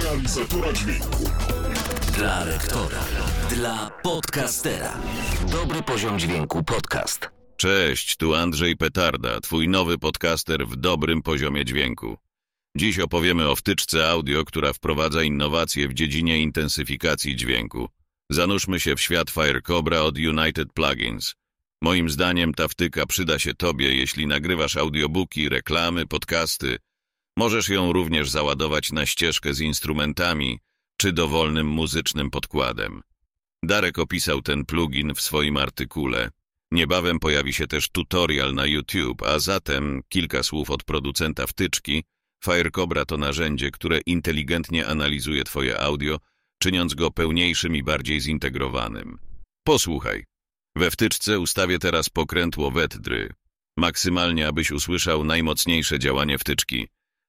realizatora dźwięku. Dla lektora. Dla podcastera. Dobry poziom dźwięku podcast. Cześć, tu Andrzej Petarda, twój nowy podcaster w dobrym poziomie dźwięku. Dziś opowiemy o wtyczce audio, która wprowadza innowacje w dziedzinie intensyfikacji dźwięku. Zanurzmy się w świat Firecobra od United Plugins. Moim zdaniem ta wtyka przyda się tobie, jeśli nagrywasz audiobooki, reklamy, podcasty. Możesz ją również załadować na ścieżkę z instrumentami czy dowolnym muzycznym podkładem. Darek opisał ten plugin w swoim artykule. Niebawem pojawi się też tutorial na YouTube, a zatem kilka słów od producenta wtyczki. Firecobra to narzędzie, które inteligentnie analizuje Twoje audio, czyniąc go pełniejszym i bardziej zintegrowanym. Posłuchaj. We wtyczce ustawię teraz pokrętło wetdry, maksymalnie abyś usłyszał najmocniejsze działanie wtyczki,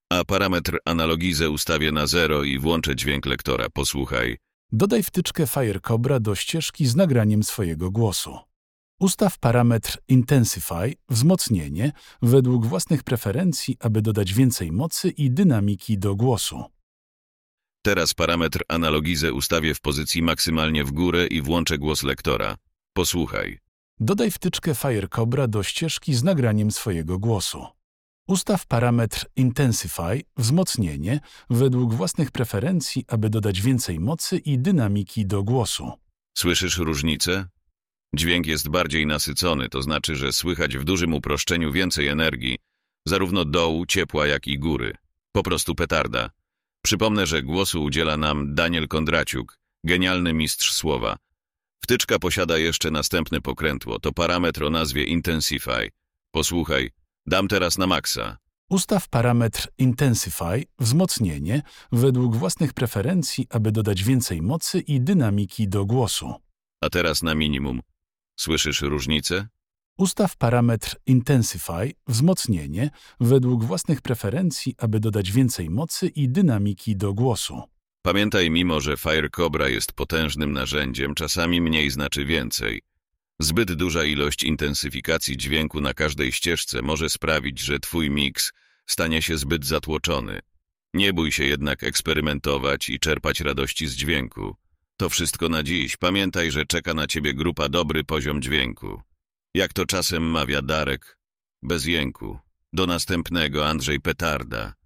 a parametr analogizę ustawię na zero i włączę dźwięk lektora. Posłuchaj. Dodaj wtyczkę Firecobra do ścieżki z nagraniem swojego głosu. Ustaw parametr Intensify, wzmocnienie, według własnych preferencji, aby dodać więcej mocy i dynamiki do głosu. Teraz parametr analogizę ustawię w pozycji maksymalnie w górę i włączę głos lektora. Posłuchaj. Dodaj wtyczkę Firecobra do ścieżki z nagraniem swojego głosu. Ustaw parametr Intensify, wzmocnienie, według własnych preferencji, aby dodać więcej mocy i dynamiki do głosu. Słyszysz różnicę? Dźwięk jest bardziej nasycony, to znaczy, że słychać w dużym uproszczeniu więcej energii, zarówno dołu, ciepła, jak i góry. Po prostu petarda. Przypomnę, że głosu udziela nam Daniel Kondraciuk, genialny mistrz słowa. Wtyczka posiada jeszcze następne pokrętło, to parametr o nazwie Intensify. Posłuchaj, dam teraz na maksa. Ustaw parametr Intensify, wzmocnienie, według własnych preferencji, aby dodać więcej mocy i dynamiki do głosu. A teraz na minimum. Słyszysz różnicę? Ustaw parametr Intensify, wzmocnienie, według własnych preferencji, aby dodać więcej mocy i dynamiki do głosu. Pamiętaj, mimo że Firecobra jest potężnym narzędziem, czasami mniej znaczy więcej. Zbyt duża ilość intensyfikacji dźwięku na każdej ścieżce może sprawić, że twój miks stanie się zbyt zatłoczony. Nie bój się jednak eksperymentować i czerpać radości z dźwięku. To wszystko na dziś. Pamiętaj, że czeka na ciebie grupa dobry poziom dźwięku. Jak to czasem mawia Darek, bez jęku. Do następnego Andrzej Petarda.